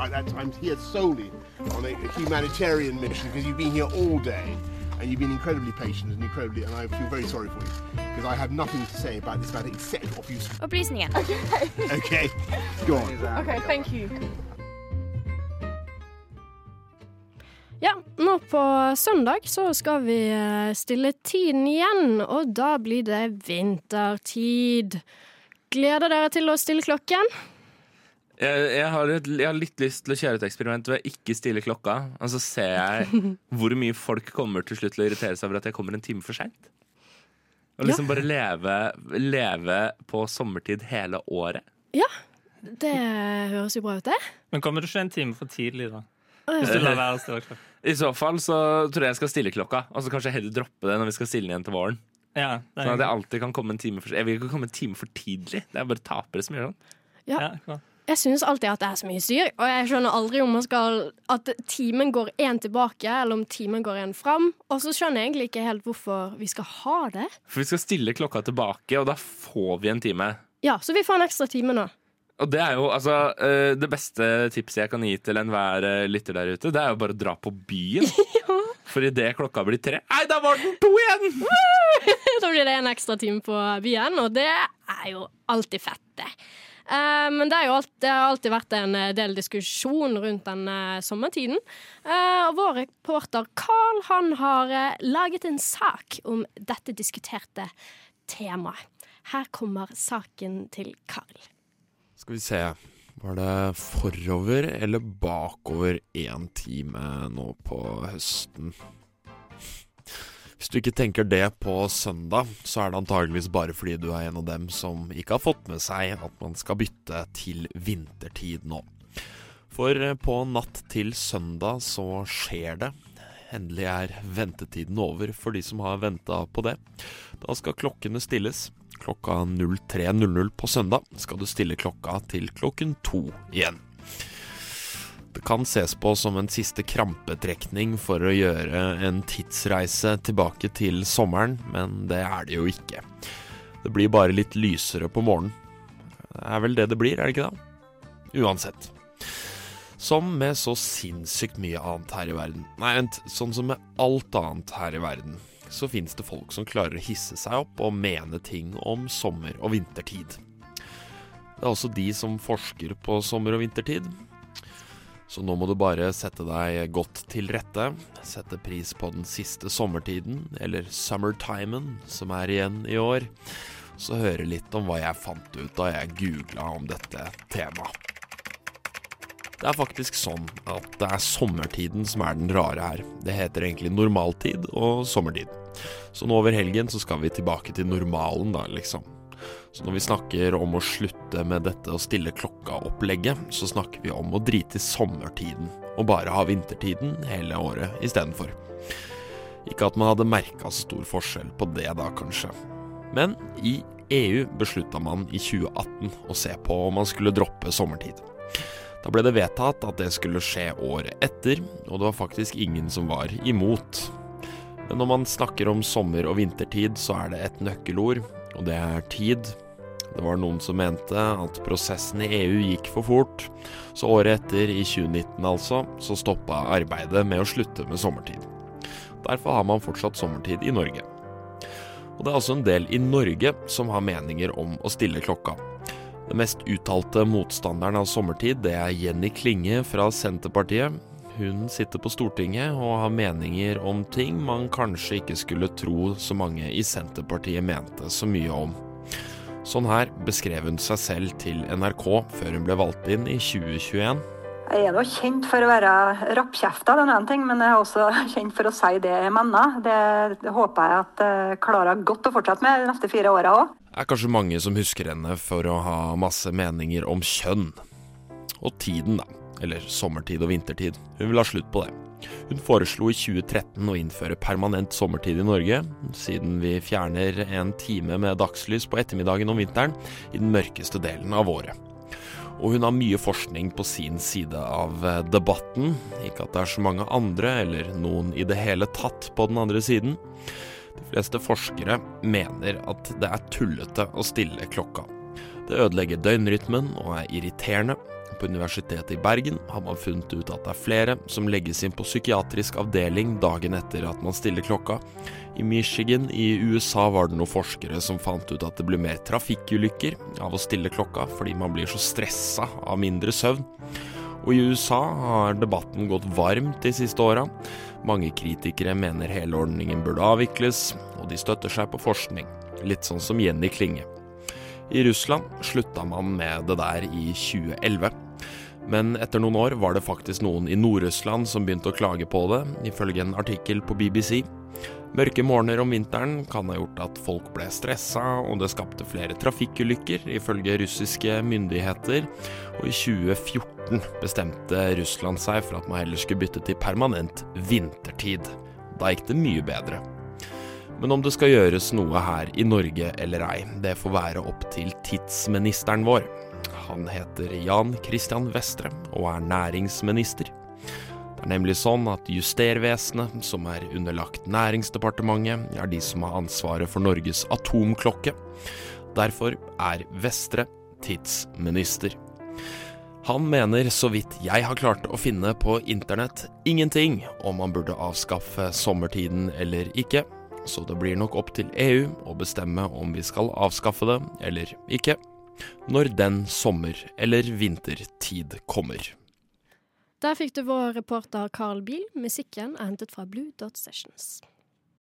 I, that's, I'm here solely on a, a humanitarian mission because you've been here all day and you've been incredibly patient and incredibly, and I feel very sorry for you because I have nothing to say about this matter except what you. Opplysninger. Okay, okay. go on. Okay, thank you. Ja, nå på søndag så skal vi eh, stille tiden igjen, og da blir det vintertid. Gleder dere til å stille klokken? Jeg, jeg, har et, jeg har litt lyst til å kjøre et eksperiment hvor jeg ikke stiller klokka. Og så ser jeg hvor mye folk kommer til slutt til å irritere seg over at jeg kommer en time for seint. Og liksom bare leve, leve på sommertid hele året. Ja, det høres jo bra ut, det. Men kommer du ikke en time for tidlig, da? Hvis du lar være å stille klokka. I så fall så tror jeg jeg skal stille klokka, og så kanskje heller droppe det når vi skal stille den igjen til våren. Ja, Sånn at jeg alltid kan komme en time for Jeg vil ikke komme en time for tidlig. Det er bare tapere som gjør sånn. Ja. ja, klart. Jeg synes alltid at det er så mye styr, og jeg skjønner aldri om man skal at timen går én tilbake, eller om timen går én fram. Og så skjønner jeg egentlig ikke helt hvorfor vi skal ha det. For vi skal stille klokka tilbake, og da får vi en time. Ja, så vi får en ekstra time nå. Og det er jo altså eh, Det beste tipset jeg kan gi til enhver eh, lytter der ute, det er jo bare å dra på byen. For idet klokka blir tre Nei, da var den to igjen! Da blir det en ekstra time på byen, og det er jo alltid fett, det. Uh, men det, alt, det har alltid vært en eh, del diskusjon rundt den uh, sommertiden. Uh, og vår reporter Carl han har laget en sak om dette diskuterte temaet. Her kommer saken til Carl. Skal vi se. Var det forover eller bakover én time nå på høsten? Hvis du ikke tenker det på søndag, så er det antageligvis bare fordi du er en av dem som ikke har fått med seg at man skal bytte til vintertid nå. For eh, på natt til søndag så skjer det. Endelig er ventetiden over for de som har venta på det. Da skal klokkene stilles. Klokka 03.00 på søndag skal du stille klokka til klokken to igjen. Kan ses på som en siste krampetrekning for å gjøre en tidsreise tilbake til sommeren, men det er det jo ikke. Det blir bare litt lysere på morgenen. Det er vel det det blir, er det ikke det? Uansett. Som med så sinnssykt mye annet her i verden. Nei, vent, sånn som med alt annet her i verden, så fins det folk som klarer å hisse seg opp og mene ting om sommer- og vintertid. Det er også de som forsker på sommer- og vintertid. Så nå må du bare sette deg godt til rette, sette pris på den siste sommertiden, eller summertimen, som er igjen i år, så høre litt om hva jeg fant ut da jeg googla om dette temaet. Det er faktisk sånn at det er sommertiden som er den rare her. Det heter egentlig normaltid og sommertid. Så nå over helgen så skal vi tilbake til normalen, da, liksom. Så når vi snakker om å slutte med dette å stille klokka-opplegget, så snakker vi om å drite i sommertiden og bare ha vintertiden hele året istedenfor. Ikke at man hadde merka stor forskjell på det da, kanskje. Men i EU beslutta man i 2018 å se på om man skulle droppe sommertid. Da ble det vedtatt at det skulle skje året etter, og det var faktisk ingen som var imot. Men når man snakker om sommer- og vintertid, så er det et nøkkelord, og det er tid. Det var noen som mente at prosessen i EU gikk for fort, så året etter, i 2019 altså, så stoppa arbeidet med å slutte med sommertid. Derfor har man fortsatt sommertid i Norge. Og det er også en del i Norge som har meninger om å stille klokka. Den mest uttalte motstanderen av sommertid, det er Jenny Klinge fra Senterpartiet. Hun sitter på Stortinget og har meninger om ting man kanskje ikke skulle tro så mange i Senterpartiet mente så mye om. Sånn her beskrev hun seg selv til NRK før hun ble valgt inn i 2021. Jeg er nå kjent for å være rappkjefta, det er ting, men jeg er også kjent for å si det jeg mener. Det, det håper jeg at jeg klarer godt å fortsette med de neste fire åra òg. Det er kanskje mange som husker henne for å ha masse meninger om kjønn. Og tiden, da. Eller sommertid og vintertid. Hun vil ha slutt på det. Hun foreslo i 2013 å innføre permanent sommertid i Norge, siden vi fjerner en time med dagslys på ettermiddagen om vinteren i den mørkeste delen av året. Og hun har mye forskning på sin side av eh, debatten. Ikke at det er så mange andre, eller noen i det hele tatt, på den andre siden. De fleste forskere mener at det er tullete å stille klokka. Det ødelegger døgnrytmen og er irriterende. På Universitetet i Bergen har man funnet ut at det er flere som legges inn på psykiatrisk avdeling dagen etter at man stiller klokka. I Michigan i USA var det noen forskere som fant ut at det blir mer trafikkulykker av å stille klokka fordi man blir så stressa av mindre søvn. Og i USA har debatten gått varmt de siste åra. Mange kritikere mener hele ordningen burde avvikles, og de støtter seg på forskning. Litt sånn som Jenny Klinge. I Russland slutta man med det der i 2011. Men etter noen år var det faktisk noen i Nord-Russland som begynte å klage på det, ifølge en artikkel på BBC. Mørke morgener om vinteren kan ha gjort at folk ble stressa, og det skapte flere trafikkulykker, ifølge russiske myndigheter. Og i 2014 bestemte Russland seg for at man heller skulle bytte til permanent vintertid. Da gikk det mye bedre. Men om det skal gjøres noe her i Norge eller ei, det får være opp til tidsministeren vår. Han heter Jan Christian Vestre og er næringsminister. Det er nemlig sånn at Justervesenet, som er underlagt Næringsdepartementet, er de som har ansvaret for Norges atomklokke. Derfor er Vestre tidsminister. Han mener, så vidt jeg har klart å finne på internett, ingenting om man burde avskaffe sommertiden eller ikke, så det blir nok opp til EU å bestemme om vi skal avskaffe det eller ikke, når den sommer- eller vintertid kommer. Der fikk du vår reporter Carl Biel. Musikken er hentet fra Blue Dot Sessions.